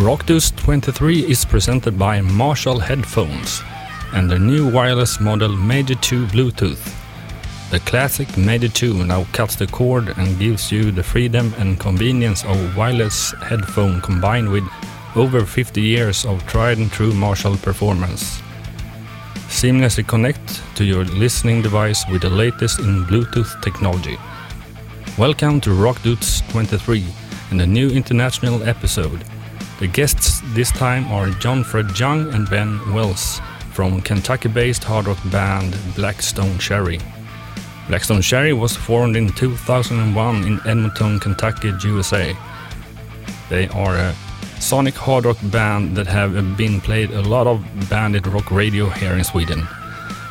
Rock Dudes 23 is presented by Marshall Headphones and their new wireless model Major 2 Bluetooth. The classic Major 2 now cuts the cord and gives you the freedom and convenience of wireless headphone combined with over 50 years of tried and true Marshall performance. Seamlessly connect to your listening device with the latest in Bluetooth technology. Welcome to Rock 23 and a new international episode. The guests this time are John Fred Young and Ben Wells from Kentucky-based hard rock band Blackstone Cherry. Blackstone Cherry was formed in 2001 in Edmonton, Kentucky, USA. They are a sonic hard rock band that have been played a lot of bandit rock radio here in Sweden.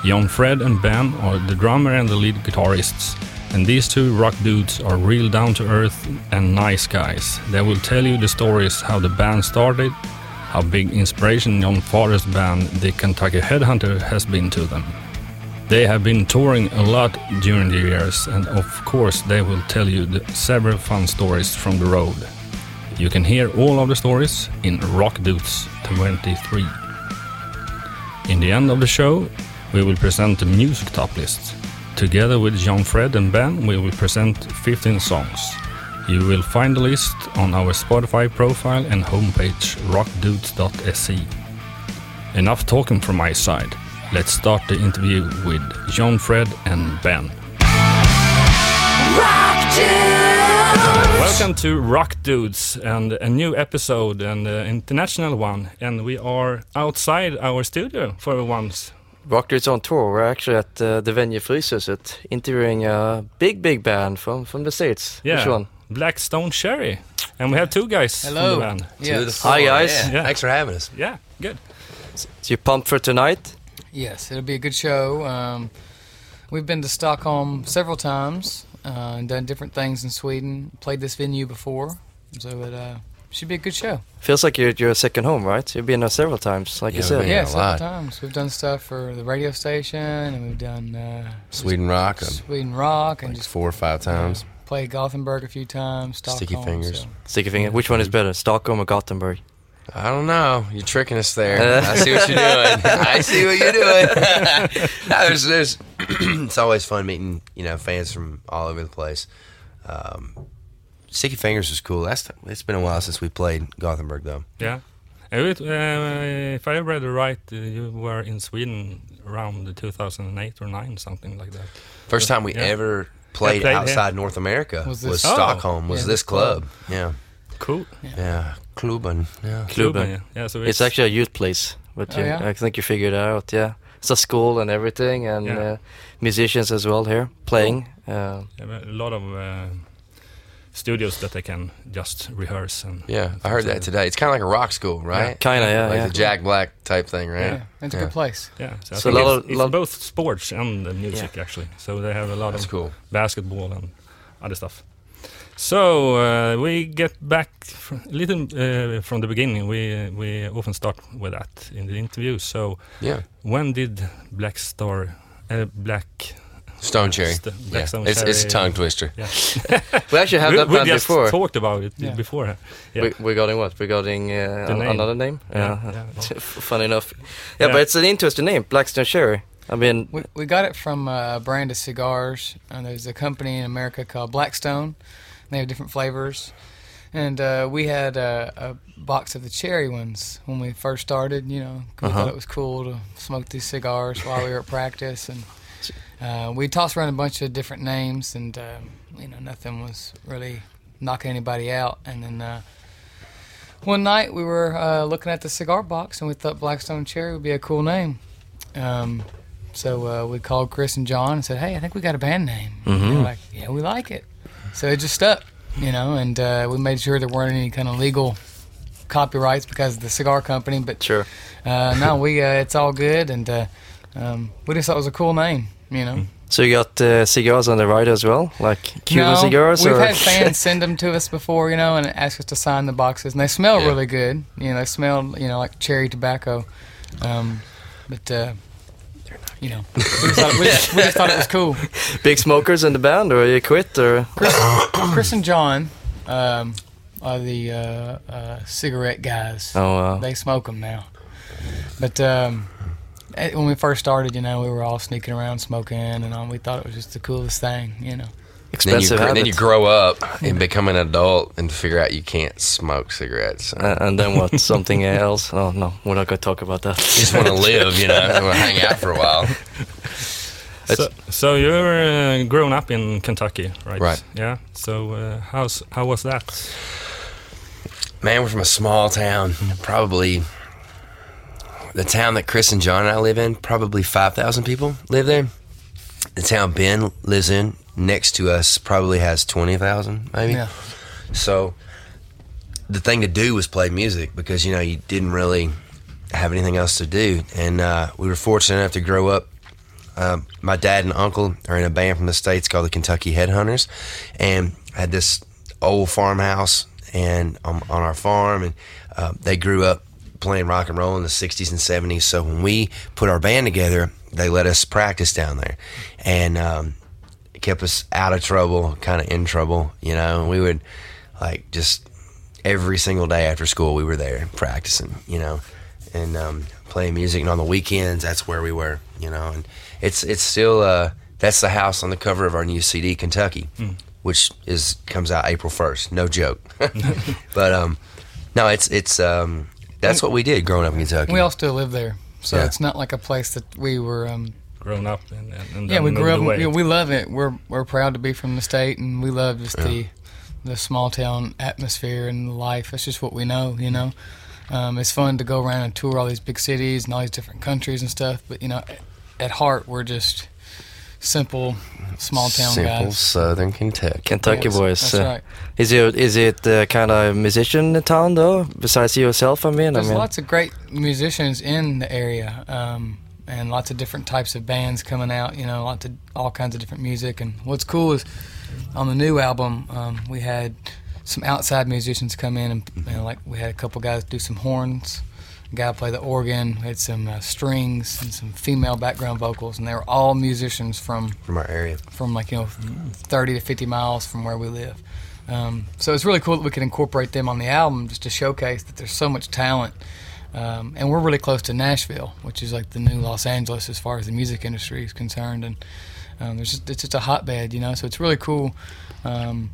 John Fred and Ben are the drummer and the lead guitarists, and these two rock dudes are real down to earth and nice guys. They will tell you the stories how the band started, how big inspiration John Forrest band, the Kentucky Headhunter, has been to them. They have been touring a lot during the years, and of course, they will tell you several fun stories from the road. You can hear all of the stories in Rock Dudes 23. In the end of the show, we will present the music top list. Together with John Fred and Ben, we will present 15 songs. You will find the list on our Spotify profile and homepage rockdudes.se. Enough talking from my side. Let's start the interview with John Fred and Ben. Welcome to Rock Dudes and a new episode and an international one. And we are outside our studio for once. Rock Dudes on tour. We're actually at uh, the venue Fryshuset interviewing a big, big band from, from the States. Yeah. Which one? Blackstone Cherry. And we have two guys Hello. from the band. Yes. The. Hi, guys. Yeah. Yeah. Thanks for having us. Yeah, good. So you pumped for tonight? Yes, it'll be a good show. Um, we've been to Stockholm several times uh, and done different things in Sweden. Played this venue before, so it uh, should be a good show. Feels like you're, you're a second home, right? You've been there several times, like you said. Yeah, yeah, a several lot. times. We've done stuff for the radio station, and we've done uh, Sweden Rock, um, Sweden Rock, and like just four or five times. played Gothenburg a few times. Stockholm, Sticky Fingers. so- Sticky finger. Which one is better, Stockholm or Gothenburg? I don't know. You're tricking us there. I see what you're doing. I see what you're doing. no, there's, there's it's always fun meeting you know fans from all over the place. Um, Sticky Fingers was cool. That's it's been a while since we played Gothenburg though. Yeah. It, uh, if I read it right, uh, you were in Sweden around 2008 or 9, something like that. First time we Yeah. ever played, played, yeah. outside North America Was was, Oh. Stockholm. Was Yeah, this this club. club? Yeah, Cool. yeah, Klubben. Yeah. Klubben. Yeah. yeah so It's actually a youth place, but Oh, you, yeah? I think you figured it out. Yeah, it's a school and everything, and Yeah. uh, musicians as well here playing. Uh, a lot of uh, studios that they can just rehearse and Yeah, I heard that today. It's kind of like a rock school, right? Kinda, yeah, Like yeah. the Jack Black type thing, right? Yeah, it's a good place. Yeah, so, So a lot it's, of- it's lot- both sports and the music actually. So they have a lot That's of cool. basketball and other stuff. So uh, we get back a little uh, from the beginning. We uh, we often start with that in the interview. So Yeah. when did Black Star, uh, Black Stone Cherry. St- Yeah. Blackstone It's, it's a tongue twister. Yeah, we actually have we, that we band just before. talked about it Yeah. before. Yeah, We, regarding what? Regarding uh, The an- name. another name? Yeah, Yeah. yeah. Funny enough. Yeah, Yeah. but it's an interesting name, Blackstone Cherry. I mean, We, we got it from a brand of cigars. And there's a company in America called Blackstone. They have different flavors. And uh, we had a, a box of the cherry ones when we first started. You know, 'cause we Uh-huh. thought it was cool to smoke these cigars while we were at practice. And uh, we tossed around a bunch of different names, and um, you know, nothing was really knocking anybody out. And then uh, one night we were uh, looking at the cigar box, and we thought Blackstone Cherry would be a cool name. Um, so uh, we called Chris and John and said, "Hey, I think we got a band name." And they were like, "Yeah, we like it." So it just stuck, you know. And uh, we made sure there weren't any kind of legal copyrights because of the cigar company. But sure. uh, no, we uh, it's all good, and uh, um, we just thought it was a cool name, you know. So you got uh, cigars on the ride as well, like Cuban no, cigars, We've or had fans send them to us before, you know, and ask us to sign the boxes, and they smell Yeah. really good. You know, they smell, you know, like cherry tobacco. Um, but uh, you know, we just, thought, we, just, we just thought it was cool. big smokers in the band, or you quit, or Chris and John, um, are the uh, uh, cigarette guys. Oh, wow. They smoke them now. But um, when we first started, you know, we were all sneaking around smoking, and um, we thought it was just the coolest thing, you know. Then you, Expensive then you grow up and become an adult and figure out you can't smoke cigarettes. Uh, and then what? Something else? Oh no, we're not going to talk about that. You just want to live, you know, want to hang out for a while. So, so you're uh, grown up in Kentucky, right? Right. Yeah. So uh, how's how was that? Man, we're from a small town. Probably the town that Chris and John and I live in. Probably five thousand people live there. The town Ben lives in next to us probably has twenty thousand, maybe. Yeah. So the thing to do was play music because you know you didn't really have anything else to do, and uh, we were fortunate enough to grow up. Um, my dad and uncle are in a band from the states called the Kentucky Headhunters, and had this old farmhouse and um, on our farm, and uh, they grew up playing rock and roll in the '60s and '70s. So when we put our band together, they let us practice down there, and um, it kept us out of trouble, kind of in trouble, you know. And we would like just every single day after school, we were there practicing, you know, and um, playing music. And on the weekends, that's where we were, you know. And it's it's still uh, that's the house on the cover of our new CD, Kentucky, which is comes out April first. No joke, but um, no, it's it's um, that's what we did growing up in Kentucky. We all still live there, so Yeah. it's not like a place that we were. Um, Grown up in and, and, and yeah, we grew up. away. You know, we love it. We're we're proud to be from the state, and we love just the the small town atmosphere and life. It's just what we know. You know, um, it's fun to go around and tour all these big cities and all these different countries and stuff. But you know, at, at heart, we're just simple small town Simple guys. Southern Kentucky. Kentucky Yes, boys. That's uh, right. Is it is it uh, kind of musician town though? Besides yourself, I mean, There's I mean, lots of great musicians in the area, um, and lots of different types of bands coming out. You know, lots of all kinds of different music. And what's cool is on the new album, um, we had some outside musicians come in, and you know, like we had a couple guys do some horns, a guy play the organ, we had some uh, strings and some female background vocals, and they were all musicians from from our area. from like you know 30 to 50 miles from where we live. Um, so it's really cool that we can incorporate them on the album just to showcase that there's so much talent. Um, and we're really close to Nashville, which is like the new Los Angeles as far as the music industry is concerned. And um, there's just, it's just a hotbed, you know. So it's really cool um,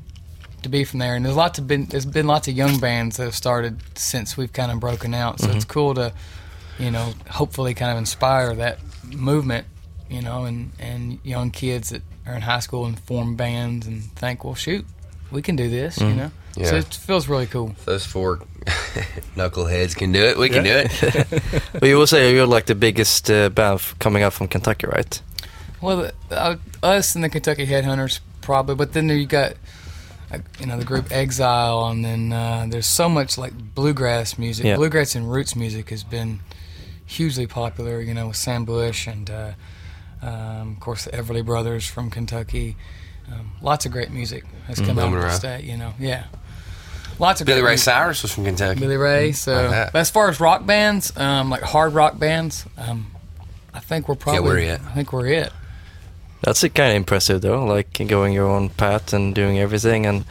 to be from there. And there's lots of been there's been lots of young bands that have started since we've kind of broken out. So it's cool to you know hopefully kind of inspire that movement you know, and, and young kids that are in high school and form bands and think, well, shoot, we can do this, you know. So it feels really cool. Those four knuckleheads can do it. We can do it. but you will say you're like the biggest uh, band coming up from Kentucky, right? Well, uh, us and the Kentucky Headhunters probably, but then you got, you know, the group Exile, and then uh, there's so much like bluegrass music. Yeah. Bluegrass and roots music has been hugely popular, you know, with Sam Bush and, uh, um, of course, the Everly Brothers from Kentucky. Um, lots of great music has come out of the state, you know. Yeah. Lots of Billy great Ray music. Cyrus was from Kentucky. Billy Ray. So, Like as far as rock bands, um, like hard rock bands, um, I think we're probably. Yeah, we're it. I think we're it. That's kind of impressive though, like going your own path and doing everything and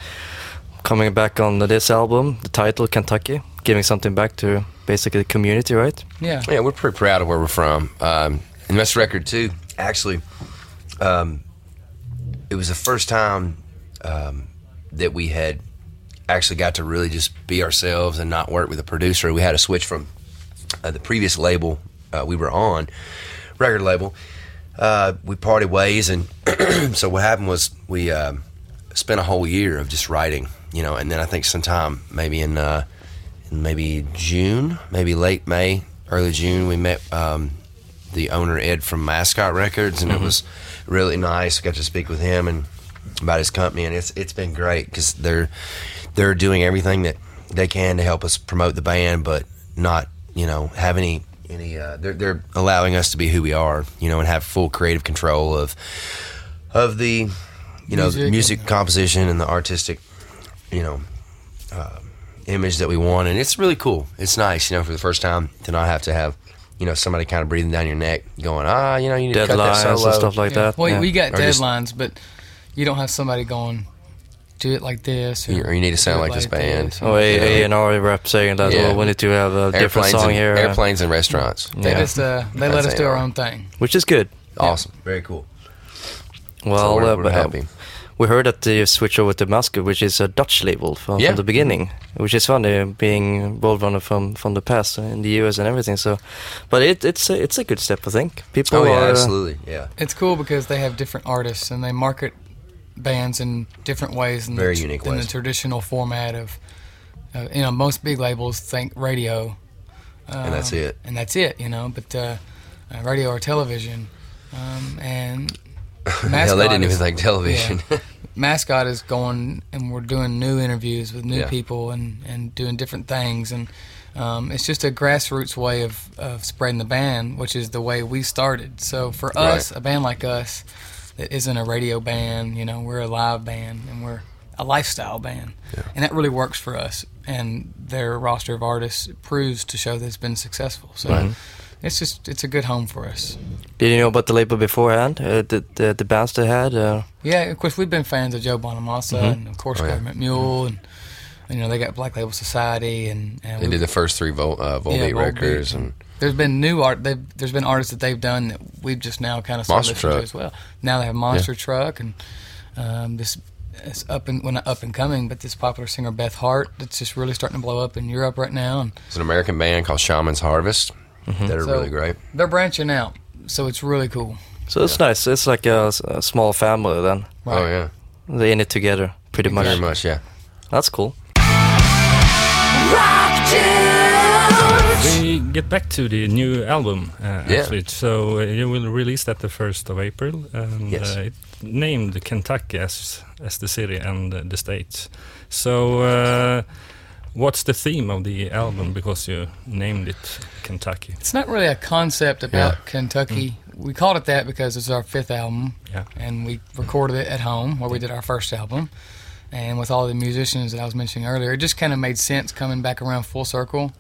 coming back on this album, the title Kentucky, giving something back to basically the community, right? Yeah. Yeah, we're pretty proud of where we're from. Um, and this record too, actually, um, it was the first time um, that we had actually got to really just be ourselves and not work with a producer. We had to switch from uh, the previous label uh, we were on, record label. Uh, we parted ways, and so what happened was we um spent a whole year of just writing, you know, and then I think sometime maybe in uh, in maybe June, maybe late May, early June, we met um, the owner Ed from Mascot Records, and it was really nice. Got to speak with him and about his company, and it's it's been great because they're they're doing everything that they can to help us promote the band, but not you know have any any. Uh, they're they're allowing us to be who we are, you know, and have full creative control of of the you know Music. music, composition and the artistic you know uh, image that we want, and it's really cool. It's nice, you know, for the first time to not have to have you know somebody kind of breathing down your neck, going ah, you know, you need to cut that Deadlines solo. and stuff like yeah. that. Well, yeah. we got Or just- deadlines, but you don't have somebody going, do it like this, or you need to sound do it like this band. this. Oh, a, Yeah. a and R rep saying that. Yeah. Well, we need to have a different song and, here, airplanes and restaurants. They Yeah. just uh, they let us do our own thing. which is good. Awesome. Very cool. Well, so we're, uh, we're but, uh, happy. we heard that you switch over to Mascot, which is a Dutch label from, Yeah. from the beginning, which is funny being Roadrunner from from the past in the US and everything. So, but it, it's a, it's a good step, I think. People Oh yeah, are, uh, absolutely. Yeah. It's cool because they have different artists and they market bands in different ways than, Very the, unique than ways. the traditional format of. Uh, you know, most big labels think radio, And that's um, it. and that's it. You know, but uh, uh, radio or television, um, and Hell, they didn't is- even think television. mascot is going and we're doing new interviews with new Yeah. people and, and doing different things and um, it's just a grassroots way of, of spreading the band which is the way we started so for us Right. a band like us that isn't a radio band you know we're a live band and we're a lifestyle band and that really works for us and their roster of artists proves to show that it's been successful so Right. it's just it's a good home for us Did you know about the label beforehand? Uh, the, the the bands they had. Uh, Yeah, of course we've been fans of Joe Bonamassa Mhm. and of course Oh, yeah. Government Mule and you know they got Black Label Society and, and they we- did the first three Vol, uh, Volbeat Volbeat. records, and there's been new art. They've, there's been artists that they've done that we've just now kind of Monster listening to as well. Now they have Monster Truck and um, this it's up and well up and coming, but this popular singer Beth Hart that's just really starting to blow up in Europe right now and it's an American band called Shaman's Harvest that are So- really great. they're branching out. So it's really cool. so it's nice. It's like a small family then. Oh yeah, They're in it together, pretty much. very much. Yeah. That's cool. We get back to the new album, uh, Yeah. actually. So uh, you will release that the first of April, and Yes. uh, it named Kentucky as as the city and uh, the state. So, uh, what's the theme of the album? Because you named it Kentucky. It's not really a concept about Yeah. Kentucky. We called it that because it's our fifth album. Yeah. and we recorded it at home where we did our first album. And with all the musicians that I was mentioning earlier, it just kind of made sense coming back around full circle.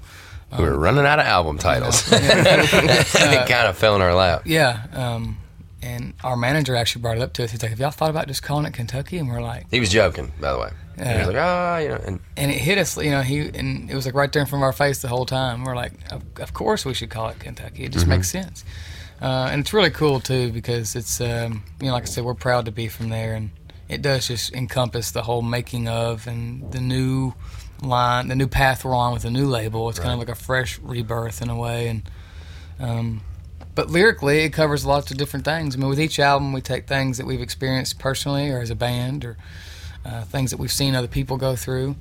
We were running out of album titles. Yeah. it kind of fell in our lap. Yeah, um, and our manager actually brought it up to us. He's like, "Have y'all thought about just calling it Kentucky?" And we're like, He was joking, by the way. He Yeah. was like, ah, you know, and and it hit us, you know. He and it was like right there in front of our face the whole time. We're like, "Of, of course we should call it Kentucky. It just makes sense." Uh, and it's really cool too because it's, um, you know, like I said, we're proud to be from there, and it does just encompass the whole making of and the new line, the new path we're on with the new label. It's kind of like a fresh rebirth in a way, and um, but lyrically, it covers lots of different things. I mean, with each album, we take things that we've experienced personally or as a band, or uh, things that we've seen other people go through,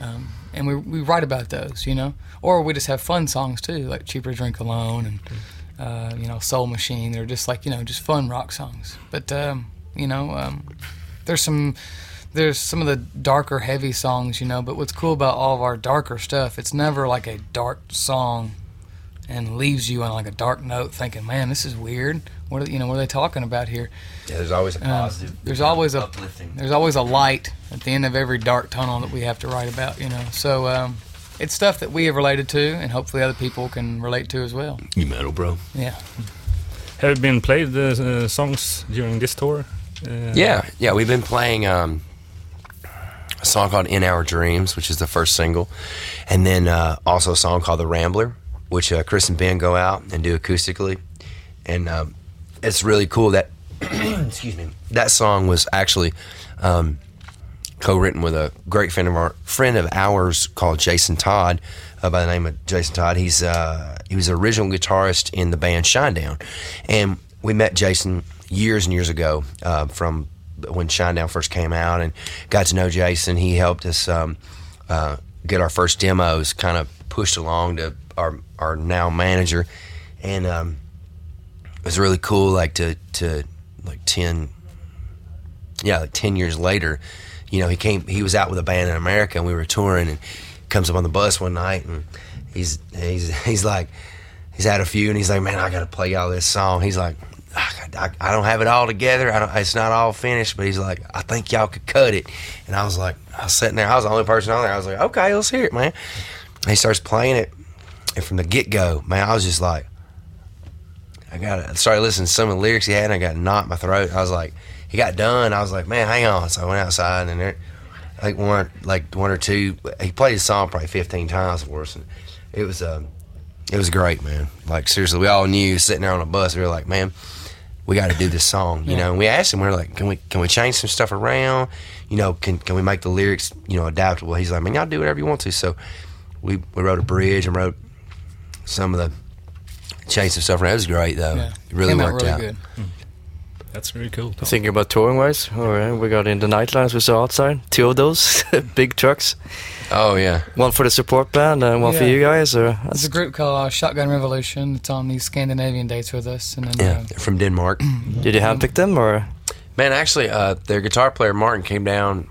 um, and we we write about those, you know. Or we just have fun songs too, like "Cheaper Drink Alone" and uh, you know "Soul Machine." They're just like you know just fun rock songs. But um, you know, um, there's some there's some of the darker, heavy songs, you know. But what's cool about all of our darker stuff, it's never like a dark song and leaves you on like a dark note, thinking, "Man, this is weird." What are, you know? What are they talking about here? yeah, there's always a Uh, positive. there's always a uplifting. there's always a light at the end of every dark tunnel that we have to write about, you know. So um, it's stuff that we have related to, and hopefully other people can relate to as well. You metal, bro. Yeah. Have you been played the uh, songs during this tour? Uh, Yeah, yeah. We've been playing um, a song called "In Our Dreams," which is the first single, and then uh, also a song called "The Rambler," which uh, Chris and Ben go out and do acoustically, and um, it's really cool. That excuse me, that song was actually um, co-written with a great friend of our friend of ours called Jasin Todd, uh, by the name of Jasin Todd. He's uh, he was the original guitarist in the band Shinedown, and we met Jasin years and years ago uh, from when Shinedown first came out, and got to know Jasin. He helped us um, uh, get our first demos kind of pushed along to our our now manager, and um, it was really cool. Like to to like ten yeah, like ten years later, you know, he came. He was out with a band in America, and we were touring. And comes up on the bus one night, and he's he's he's like, he's had a few, and he's like, man, I got to play y'all this song. He's like, I, I, don't have it all together. It's not all finished, but he's like, I think y'all could cut it. And I was like, I was sitting there. I was the only person on there. I was like, okay, let's hear it, man. And he starts playing it, and from the get go, man, I was just like. I got I started listening to some of the lyrics he had, and I got knot in my throat. I was like, he got done. I was like, man, hang on. So I went outside, and there, like one like one or two. He played his song probably fifteen times for us, and it was um, it was great, man. Like seriously, we all knew sitting there on a bus. We were like, man, we got to do this song, you Yeah. know. And we asked him, we are like, can we can we change some stuff around? You know, can can we make the lyrics you know adaptable? He's like, man, y'all do whatever you want to. So we we wrote a bridge and wrote some of the changed some stuff around. It was great though. Yeah, It really Came out worked really out. Hmm. Good. That's very cool. Tom. Thinking about touring wise, all right, we got in the nightlines we saw outside. Two of those big trucks. Oh yeah, One for the support band and one for you guys. Or There's a group called uh, Shotgun Revolution. It's on these Scandinavian dates with us, and then yeah, uh, they're from Denmark. did you handpick them or? Man, actually, uh, their guitar player Martin came down.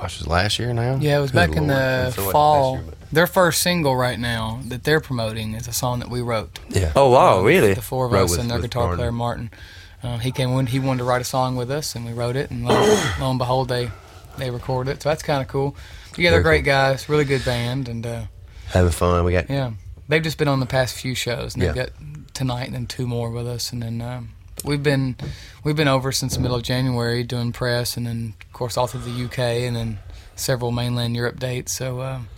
Gosh, was last year now? yeah, it was Good back in the fall. last year, Their first single right now that they're promoting is a song that we wrote. Yeah. Oh wow, really? The four of Wrote us with- and their guitar Martin. player Martin. Uh, he came when he wanted to write a song with us, and we wrote it, and lo, lo and behold, they they recorded it. So that's kind of cool. Yeah, they're Very great guys, really good band, and uh, Having fun. We got yeah, they've just been on the past few shows, and they've Yeah. got tonight and then two more with us, and then um, we've been we've been over since the middle of January doing press, and then of course all through the UK, and then several mainland Europe dates. So um,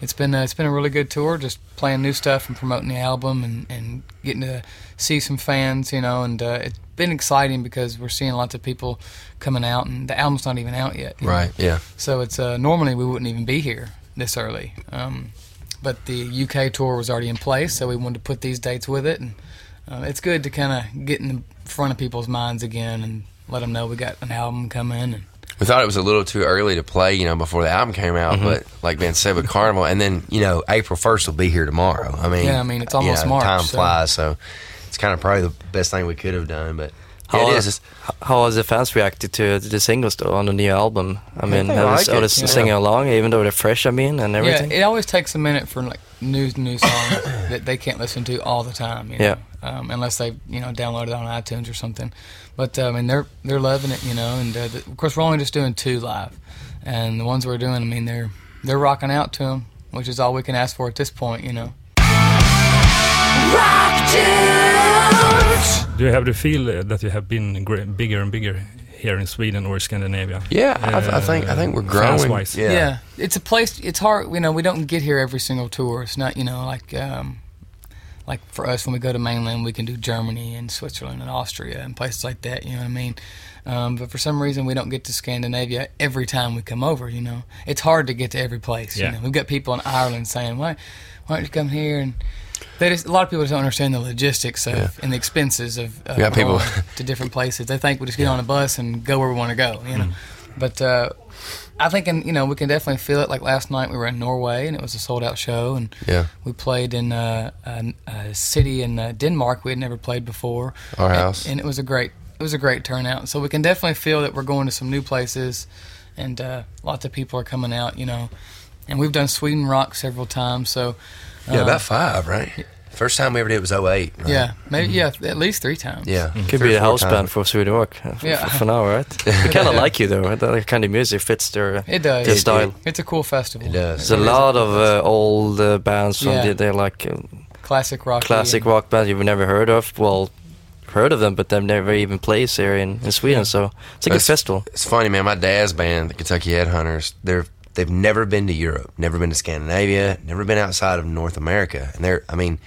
it's been uh, it's been a really good tour, just playing new stuff and promoting the album, and, and getting to see some fans, you know, and uh, it's been exciting because we're seeing lots of people coming out, and the album's not even out yet. you know. right. Yeah. So it's uh, normally we wouldn't even be here this early, um, but the UK tour was already in place, so we wanted to put these dates with it, and uh, it's good to kind of get in the front of people's minds again and let them know we got an album coming. And We thought it was a little too early to play, you know, before the album came out. Mm-hmm. But like Ben said, with Carnival, and then you know, April first will be here tomorrow. I mean, Yeah, I mean, it's you almost know, March, Time so- flies, so it's kind of probably the best thing we could have done. But How, yeah, it are- is. It's, how has the fans reacted to the singles though on the new album? I mean, they are like are it, they yeah. singing along even though they're fresh? I mean, and everything. yeah, it always takes a minute for like new new songs that they can't listen to all the time. You know? Yeah. Um, unless they you know download it on iTunes or something. But I mean they're they're loving it, you know. And uh, the, of course we're only just doing two live, and the ones we're doing, I mean they're they're rocking out to them, which is all we can ask for at this point, you know. Do you have the feel uh, that you have been gr- bigger and bigger here in Sweden or Scandinavia? yeah, I, I think I think we're growing. Yeah. Yeah. it's a place. It's hard. You know, we don't get here every single tour. It's not. You know, like um, like for us when we go to mainland, we can do Germany and Switzerland and Austria and places like that. You know what I mean? Um, but for some reason, we don't get to Scandinavia every time we come over. You know, it's hard to get to every place. Yeah. You know, we've got people in Ireland saying, "Why, why don't you come here?" and they just, a lot of people just don't understand the logistics of and the expenses of, of people- going to different places. They think we just get on a bus and go where we want to go. You know, Mm. but uh, I think, in, you know, we can definitely feel it. Like last night, we were in Norway, and it was a sold out show, and Yeah. we played in uh, a, a city in uh, Denmark we had never played before. Our And- house. and, it was a great, it was a great turnout. So we can definitely feel that we're going to some new places, and uh, lots of people are coming out. You know, and we've done Sweden Rock several times. So yeah, uh, about five, right? First time we ever did was 08, right? yeah, maybe yeah, at least three times. Yeah. Could Three be or a four house times. band for Sweden Rock uh, f- Yeah. f- for now, right? they kind of like you though. That kind of music fits their It does. their It style. It's a cool festival. It does. There's a lot of uh, old uh, bands from Yeah. the, they're like uh, classic rock. classic rock bands you've never heard of. Well, heard of them, but they've never even played here in, in Sweden. So it's a good That's- festival. It's funny, man. My dad's band, the Kentucky Headhunters, They're they've never been to Europe, never been to Scandinavia, never been outside of North America, and they're I mean,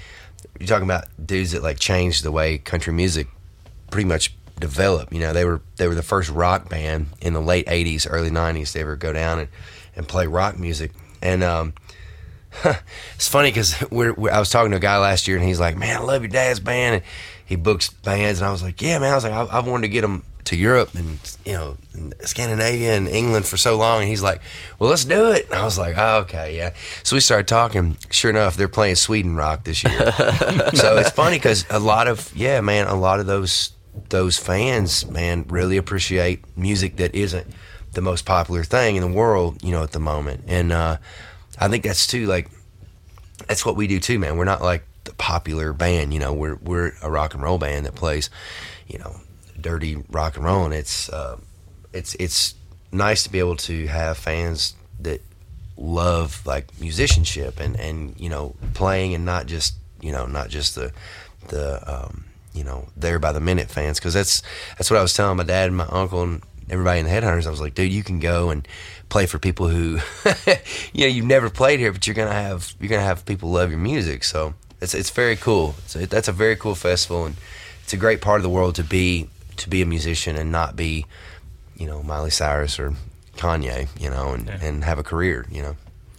you're talking about dudes that like changed the way country music pretty much developed. You know, they were they were the first rock band in the late '80s, early '90s to ever go down and, and play rock music. And um, it's funny because we're, we're I was talking to a guy last year, and he's like, "Man, I love your dad's band." And he books bands, and I was like, "Yeah, man." I was like, "I, I've wanted to get them to Europe and you know Scandinavia and England for so long." And he's like, "Well, let's do it." And I was like, oh, "Okay, yeah." So we started talking. Sure enough, they're playing Sweden rock this year. so it's funny because a lot of yeah, man, a lot of those those fans, man, really appreciate music that isn't the most popular thing in the world, you know, at the moment. And uh, I think that's too like that's what we do too, man. We're not like the popular band, you know. We're we're a rock and roll band that plays, you know, dirty rock and roll, and it's uh, it's it's nice to be able to have fans that love like musicianship and and you know playing and not just you know not just the the um, you know there by the minute fans because that's that's what I was telling my dad and my uncle and everybody in the Headhunters, I was like, dude, you can go and play for people who, you know, you've never played here, but you're gonna have you're gonna have people love your music. So it's it's very cool. So that's a very cool festival, and it's a great part of the world to be to be a musician and not be, you know, Miley Cyrus or Kanye, you know, and, Yeah. and have a career, you know.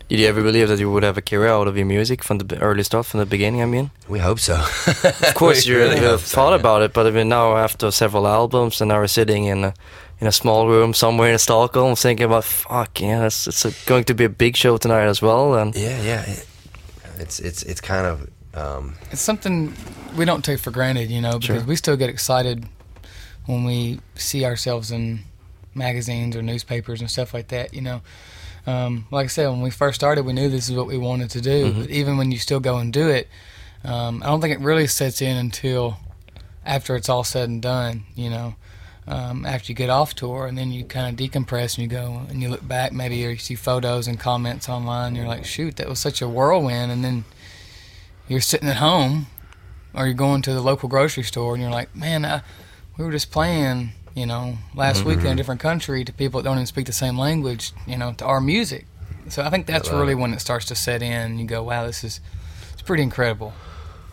Did you ever believe that you would have a career out of your music from the early stuff, from the beginning? I mean, We hope so. of course you you have thought about it, but I mean now after several albums, and now we're sitting in a in a small room somewhere in Stockholm, thinking about fuck, yeah, it's, it's a, going to be a big show tonight as well, and Yeah, yeah. It, it's it's it's kind of um, it's something we don't take for granted, you know, because Sure. we still get excited when we see ourselves in magazines or newspapers and stuff like that, you know. Um, like I said, when we first started, we knew this is what we wanted to do. But even when you still go and do it, um, I don't think it really sets in until after it's all said and done, you know. Um, after you get off tour, and then you kind of decompress and you go and you look back, maybe you see photos and comments online, and you're like, shoot, that was such a whirlwind. And then you're sitting at home or you're going to the local grocery store and you're like, man, I, we were just playing, you know, last week in a different country to people that don't even speak the same language, you know, to our music. So I think that's love really when it starts to set in. You go, wow, this is it's pretty incredible.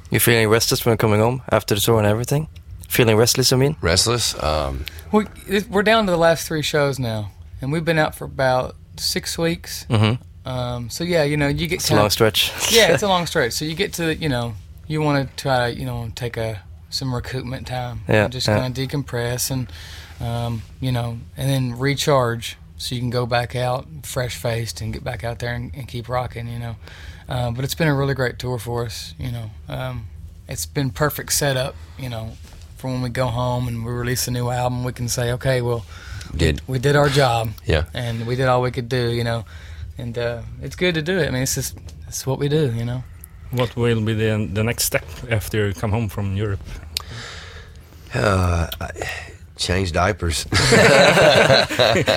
you're feeling restless when coming home after the tour and everything. Feeling restless, I mean. Restless. Um, we we're down to the last three shows now, and we've been out for about six weeks. Mm-hmm. Um, so yeah, you know, you get It's a long of stretch. yeah, it's a long stretch. So you get to you know you want to try to you know take a some recoupment time. Yeah, just yeah. kind of decompress and um, you know and then recharge so you can go back out fresh faced and get back out there and, and keep rocking. You know, uh, but it's been a really great tour for us. You know, um, it's been perfect setup. You know. For when we go home and we release a new album, we can say, "Okay, well, did we did our job yeah. and we did all we could do," you know, and uh, it's good to do it. I mean, it's just it's what we do, you know. What will be the the next step after you come home from Europe? uh, I- change diapers.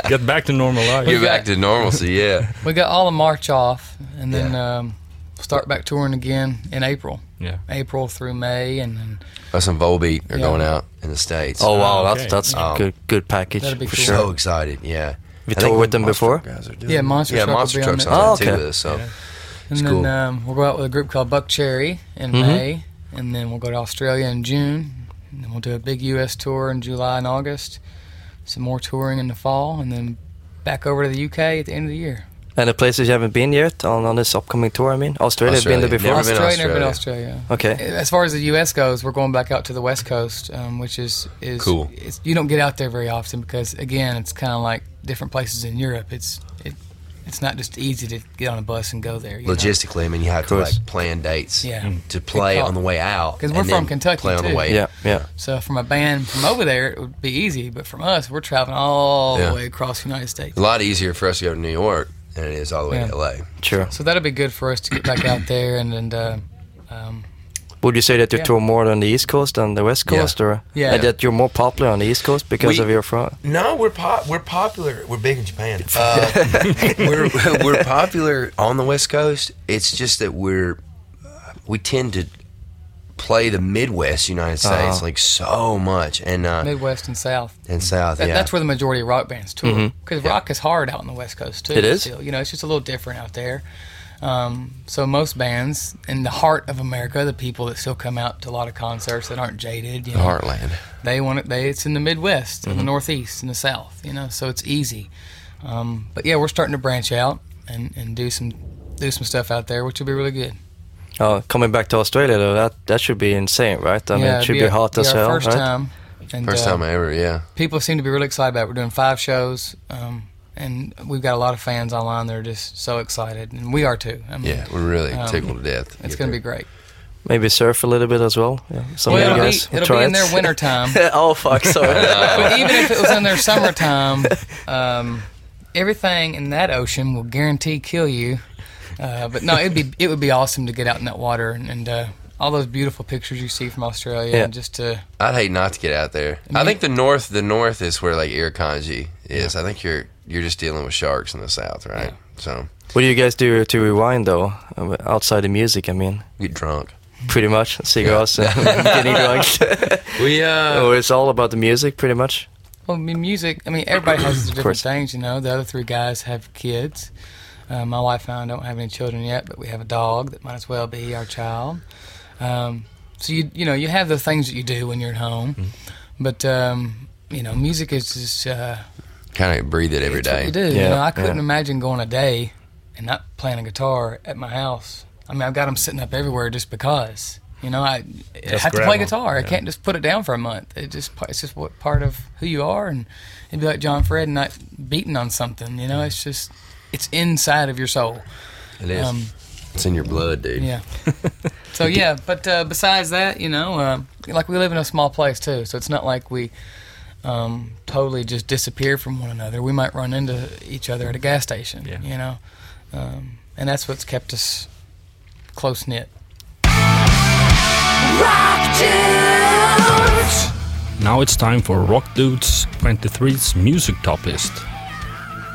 Get back to normal life. Get back to normalcy. Yeah. We got all of March off, and then um, start back touring again in April, Yeah. April through May, and then Us and Volbeat are Yeah. going out. in the states. Oh wow, okay. that's that's Um, good good package That'd be for cool. sure. so excited. Yeah. We I think toured with them Monster before. Guys are doing yeah, Monster yeah, Truck Monster will be on Truck's on Oh, there too okay. with us. So Yeah. And it's then cool. um, we'll go out with a group called Buckcherry in Mhm. May, and then we'll go to Australia in June, and then we'll do a big U.S. tour in July and August, some more touring in the fall, and then back over to the UK at the end of the year. And the places you haven't been yet on, on this upcoming tour, I mean, Australia, have been there before. Never been Australia, never been Australia. Australia. Okay. As far as the U.S. goes, we're going back out to the West Coast, um, which is is Cool. It's, you don't get out there very often because again, it's kind of like different places in Europe. It's it, it's not just easy to get on a bus and go there. you know? logistically, I mean, you have to like plan dates Yeah. to play on the way out. Because we're and from then Kentucky, Play on the way. Yeah, yeah. So from a band from over there, it would be easy, but from us, we're traveling all Yeah. the way across the United States. A lot easier for us to go to New York. than it is all the way Yeah. to LA. Sure. So that'll be good for us to get back out there and and uh, um, Would you say that you Yeah. tour more on the East Coast than the West Yeah. Coast, or Yeah. and that you're more popular on the East Coast because We- of your front? No, we're pop. We're popular. We're big in Japan. Uh, we're we're popular on the West Coast. It's just that we're we tend to play the Midwest United States Uh-huh. like so much, and uh, Midwest and South. and South. That, yeah, That's where the majority of rock bands tour. Mhm. Because rock is hard out on the West Coast too. It is? Still. You know, it's just a little different out there. Um, so most bands in the heart of America, the people that still come out to a lot of concerts that aren't jaded, you The know, heartland. they want it. They it's in the Midwest, Mm-hmm. or the Northeast, and the South. You know, so it's easy. Um, but yeah, we're starting to branch out and, and do some do some stuff out there, which will be really good. Oh, coming back to Australia though, that that should be insane, right? I mean, it should it'd be hot our- as be our hell, First right? time. And, First uh, time ever, yeah. people seem to be really excited about it. We're doing five shows, um, and we've got a lot of fans online that are just so excited, and we are too. I mean, Yeah, we're really Um, tickled to death. it's going to be great. Maybe surf a little bit as well. Yeah, some well, of you it'll guys be, it'll try be in it. their winter time. oh fuck! Sorry. but even if it was in their summertime, um, everything in that ocean will guarantee kill you. Uh, but no, it'd be it would be awesome to get out in that water and, and uh, all those beautiful pictures you see from Australia, Yeah. and just to I'd hate not to get out there. I mean- think the north, the north is where like Irukandji is. I think you're you're just dealing with sharks in the south, right? Yeah. So what do you guys do to rewind though? Uh, Outside of music, I mean, get drunk. pretty much cigars and getting drunk. We uh, or it's all about the music, pretty much. Well, I mean, music. I mean, everybody has different things. You know, the other three guys have kids. Uh, my wife and I don't have any children yet, but we have a dog that might as well be our child. Um, so you you know you have the things that you do when you're at home, but um, you know, music is just uh, Kind of breathe it every it's what day. we do. You know, I couldn't yeah. imagine going a day and not playing a guitar at my house. I mean, I've got them sitting up everywhere just because. You know, I, I have to play play 'em, guitar. I can't just put it down for a month. It just it's just what part of who you are, and it'd be like John Fred and not beating on something. You know, it's just it's inside of your soul. It is. Um, it's in your blood, dude. yeah. so yeah, but uh, besides that, you know, uh, like we live in a small place too, so it's not like we um, totally just disappear from one another. We might run into each other at a gas station, Yeah. you know, um, and that's what's kept us close knit. Now it's time for Rock Dudes 23's music top list.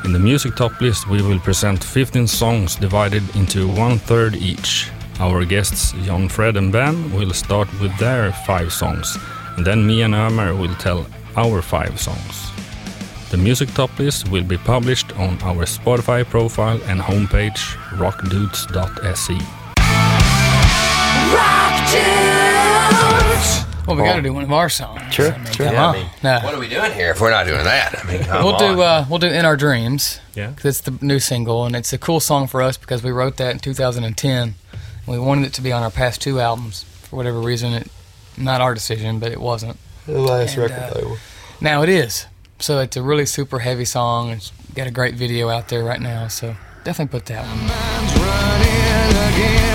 In the music top list, we will present 15 songs divided into one third each. Our guests, John, Fred, and Ben, will start with their five songs, and then me and Ömer will tell our five songs. The music top list will be published on our Spotify profile and homepage rockdudes.se. Rock Well, we got to do one of our songs. Sure, I mean, sure. Yeah, I mean, no. What are we doing here if we're not doing that? I mean, come We'll on. do uh, we'll do "In Our Dreams" Yeah. because it's the new single and it's a cool song for us because we wrote that in 2010. We wanted it to be on our past two albums for whatever reason. It not our decision, but it wasn't. The last And, record uh, label. Now it is. So it's a really super heavy song. It's got a great video out there right now. So definitely put that one.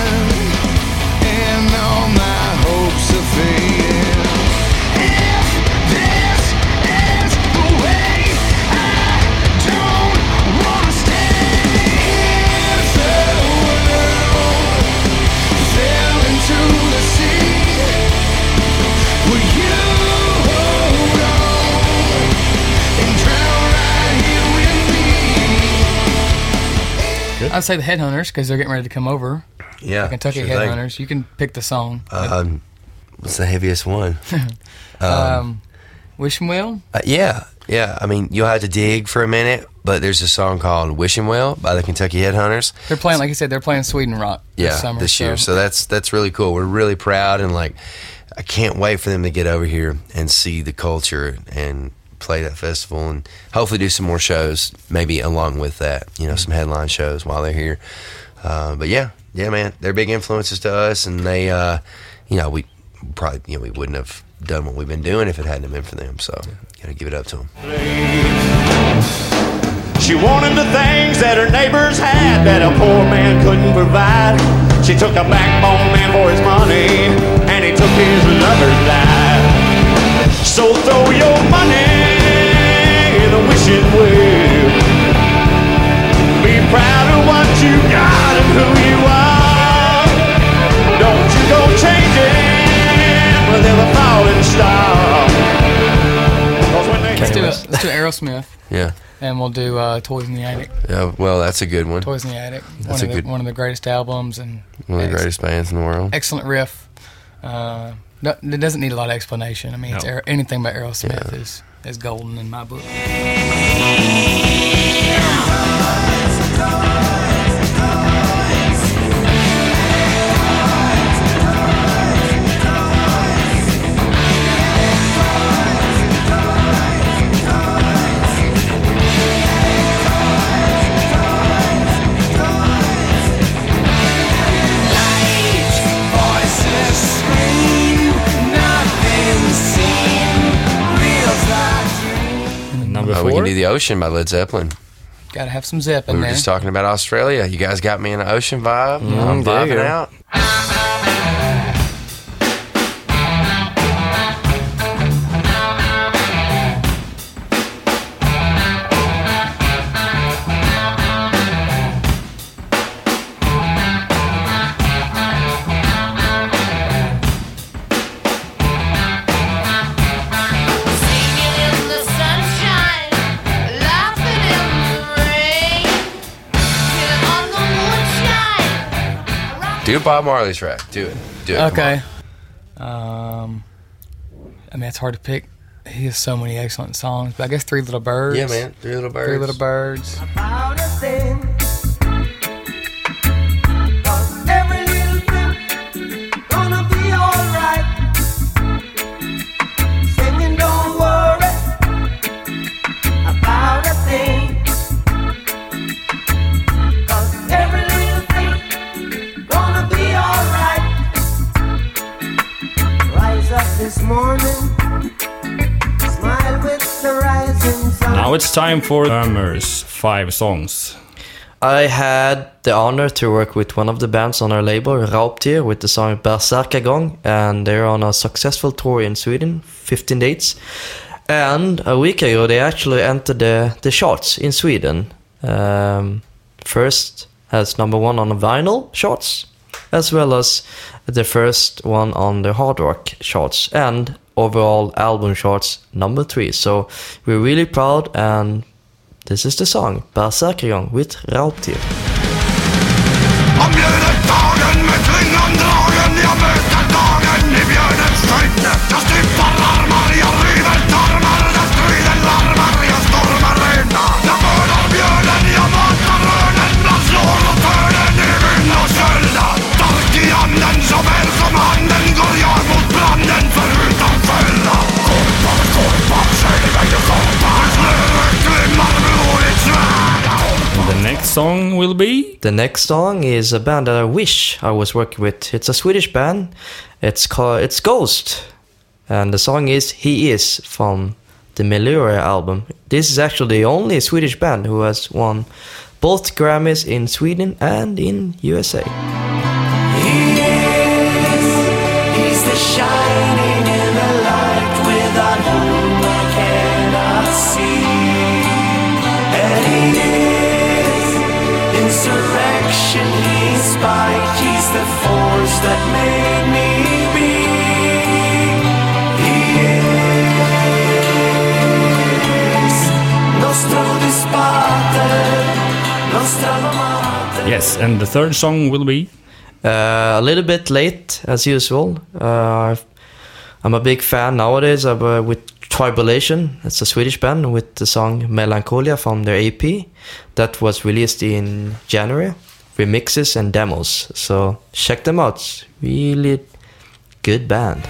I'd say the Headhunters because they're getting ready to come over. yeah, Kentucky sure thing. Headhunters. You can pick the song. Um, what's the heaviest one? Um, Wishing Well. Uh, yeah, yeah. I mean, you'll have to dig for a minute, but there's a song called "Wishing Well" by the Kentucky Headhunters. They're playing, like I said, they're playing Sweden Rock Yeah, this summer. this year. So that's that's really cool. We're really proud and like, I can't wait for them to get over here and see the culture and play that festival and hopefully do some more shows, maybe along with that. You know, some headline shows while they're here. Uh, but yeah, yeah, man, they're big influences to us, and they, uh, you know, we probably you know we wouldn't have done what we've been doing if it hadn't been for them. So gotta give it up to them. She wanted the things that her neighbors had that a poor man couldn't provide. She took a backbone man for his money, and he took his lover's life. So throw your money a wishing well. Be proud of what you got and who you are. Don't you go changing with every falling star. 'Cause when they Let's do, it. let's do Aerosmith, Yeah, and we'll do uh, Toys in the Attic. yeah. Well, that's a good one. Toys in the Attic. That's one a of the, good- one of the greatest albums and One of the greatest bands in the world. excellent riff. Uh, no, it doesn't need a lot of explanation. I mean, No. Aer- anything by Aerosmith is is golden in my book. And the Ocean by Led Zeppelin. Got to have some zip in We were there. just talking about Australia. You guys got me in an ocean vibe. Mm-hmm, I'm there you vibing out. Do Bob Marley track. Do it. Do it. okay. Um, I mean, it's hard to pick he has so many excellent songs. But I guess Three Little Birds. Yeah, man. Three little birds. Three Little Birds. Now it's time for Murmurs, five songs. I had the honor to work with one of the bands on our label, Raubtier, with the song Berserkergång, and they're on a successful tour in Sweden, 15 dates. And a week ago, they actually entered the, the charts in Sweden. Um, first as number one on the vinyl charts, as well as the first one on the hard rock charts, and overall album charts number three. So we're really proud and this is the song Berserkergång with Raubtier. Song will be The next song is a band that I wish I was working with. It's a Swedish band. It's called it's Ghost, and the song is "He Is" from the Meliora album. This is actually the only Swedish band who has won both Grammys in Sweden and in USA. Force that made me be. He is nostro dispater, nostra mater. yes, and the third song will be Uh, a little bit late as usual. Uh, I'm a big fan nowadays of uh, with Tribulation. It's a Swedish band with the song Melancholia from their EP that was released in January. Remixes and demos. So check them out. Really good band.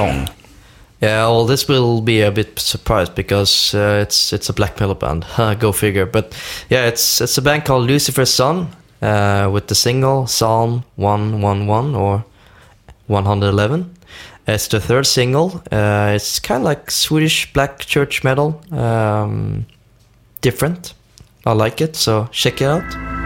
Song. Yeah, well, this will be a bit surprised because uh, it's it's a black metal band. Go figure. But yeah, it's it's a band called Lucifer's Son uh, with the single Psalm 111 or 111. It's the third single. Uh, it's kind of like Swedish black church metal. Um, different. I like it, so check it out.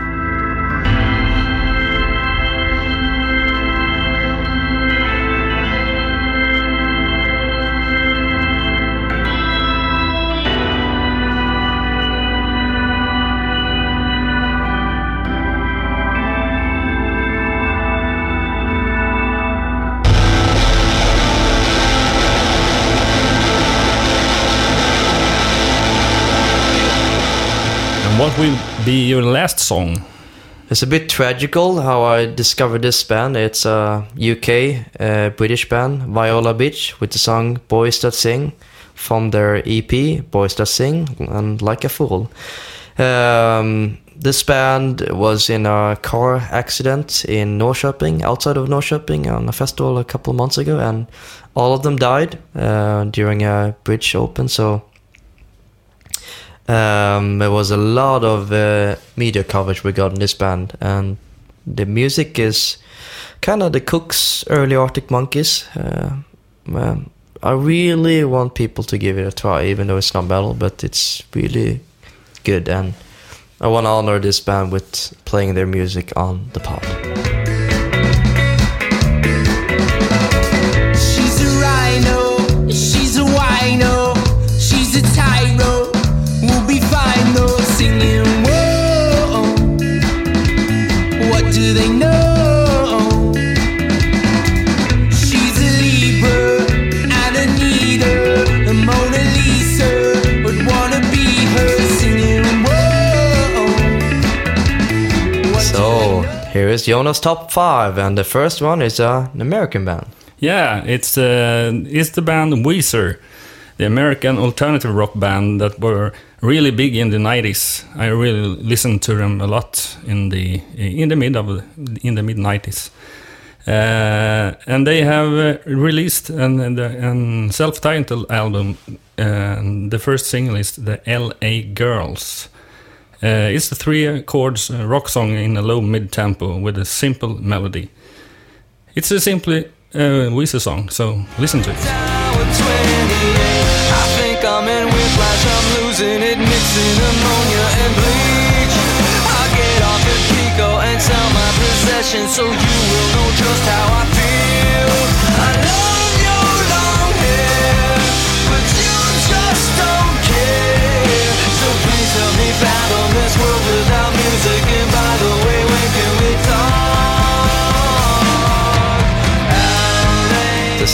What will be your last song? It's a bit tragical how I discovered this band. It's a UK uh, British band, Viola Beach, with the song Boys That Sing from their EP, Boys That Sing and Like a Fool. Um, this band was in a car accident in Norrköping, outside of Norrköping, on a festival a couple months ago, and all of them died uh, during a bridge open. So um, there was a lot of uh, media coverage regarding this band, and the music is kind of the Kooks' early Arctic Monkeys. Uh, um, I really want people to give it a try, even though it's not metal, but it's really good, and I want to honor this band with playing their music on the pod. Is Jonas' top five, and the first one is uh, an American band. Yeah, it's uh, it's the band Weezer, the American alternative rock band that were really big in the 90s. I really listened to them a lot in the in the mid of in the mid 90s. Uh, and they have uh, released an, an, an self-titled album. And the first single is the L.A. Girls. Uh, it's a three chords uh, rock song in a low mid tempo with a simple melody. It's a simply uh, Weezer song, so listen to it. So you will know just how I feel.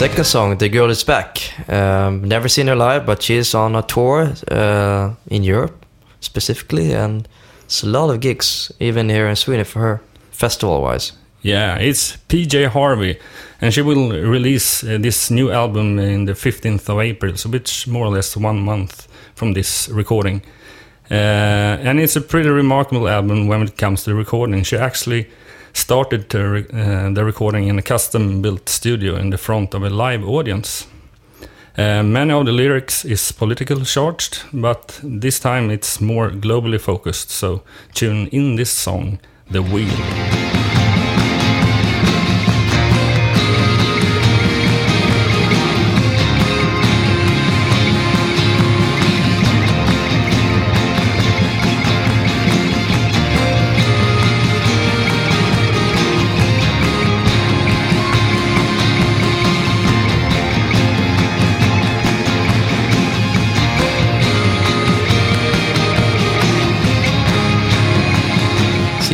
Second song, The Girl Is Back. Um, never seen her live, but she's on a tour uh, in Europe specifically, and it's a lot of gigs, even here in Sweden for her, festival wise. Yeah, it's PJ Harvey, and she will release uh, this new album in the 15th of April, so it's more or less one month from this recording. Uh, and it's a pretty remarkable album when it comes to recording. She actually started to re- uh, the recording in a custom built studio in the front of a live audience. Uh, many of the lyrics is political charged, but this time it's more globally focused. So tune in this song, "The Wheel."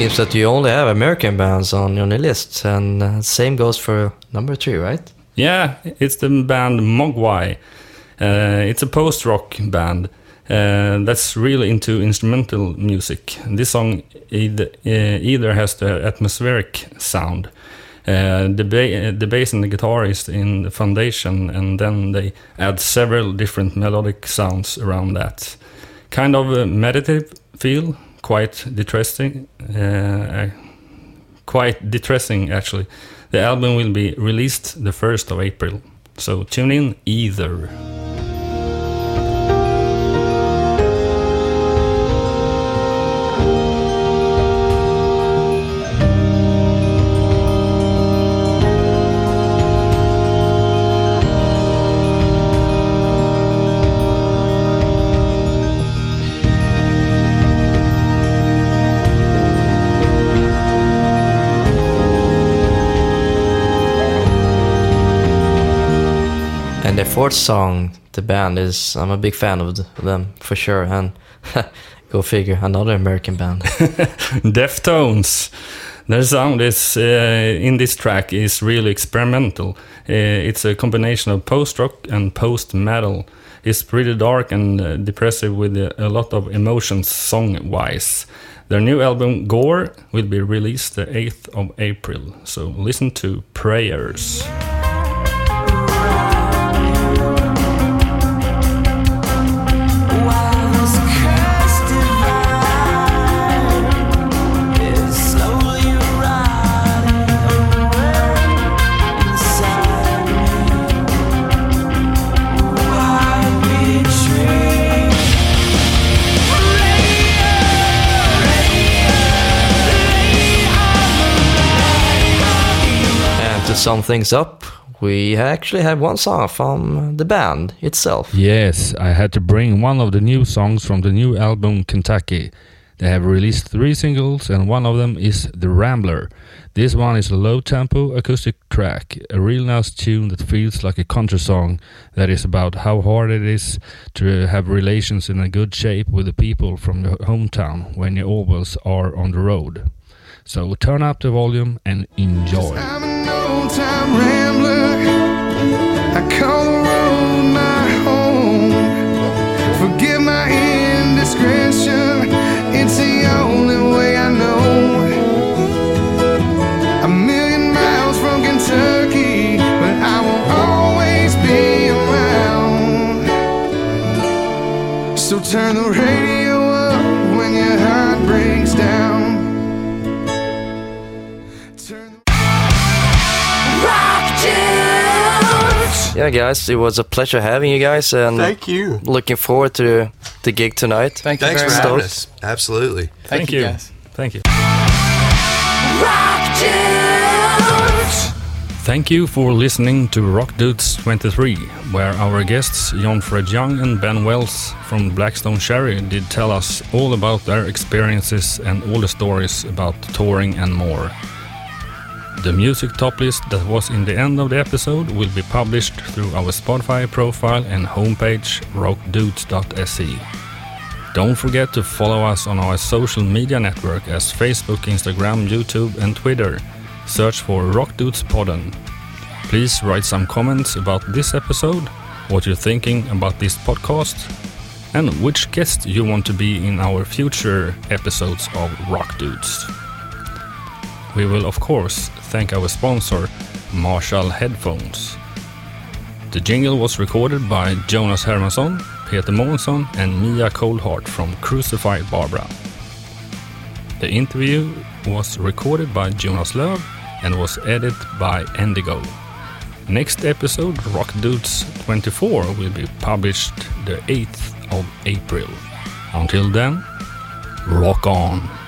Seems that you only have American bands on your list, and uh, same goes for number three, right? Yeah, it's the band Mogwai. Uh, it's a post rock band uh, that's really into instrumental music. This song either, uh, either has the atmospheric sound. Uh, the, ba- the bass and the guitar is in the foundation, and then they add several different melodic sounds around that. Kind of a meditative feel, quite distressing. Uh, quite distressing, actually. The album will be released the 1st of April, so tune in either. Fourth song, the band is, I'm a big fan of them for sure. And go figure, another American band. Deftones. Their sound is uh, in this track is really experimental. Uh, it's a combination of post rock and post metal. It's pretty dark and uh, depressive with a, a lot of emotions song wise. Their new album Gore will be released the 8th of April. So listen to Prayers. While sum things up, we actually have one song from the band itself. Yes, I had to bring one of the new songs from the new album Kentucky. They have released three singles, and one of them is The Rambler. This one is a low tempo acoustic track, a real nice tune that feels like a country song that is about how hard it is to have relations in a good shape with the people from your hometown when you always are on the road. So turn up the volume and enjoy. I'm an old time rambler. I call the road my home. Forgive my indiscretion. It's the only way I know. A million miles from Kentucky, but I will always be around. So turn the radio Yeah, guys, it was a pleasure having you guys, and Thank you. looking forward to the gig tonight. Thank you Thanks very for much. having us. Absolutely. Thank, you guys. Thank you. Thank you for listening to Rock Dudes 23, where our guests John Fred Young and Ben Wells from Black Stone Cherry did tell us all about their experiences and all the stories about touring and more. The music top list that was in the end of the episode will be published through our Spotify profile and homepage rockdudes.se. Don't forget to follow us on our social media network as Facebook, Instagram, YouTube, and Twitter. Search for Rock Dudes Podden. Please write some comments about this episode, what you're thinking about this podcast, and which guest you want to be in our future episodes of Rock Dudes. We will, of course, thank our sponsor, Marshall Headphones. The jingle was recorded by Jonas Hermansson, Peter Månsson, and Mia Coldheart from Crucified Barbara. The interview was recorded by Jonas Löv and was edited by Endigo. Next episode, Rock Dudes 24, will be published the 8th of April. Until then, rock on!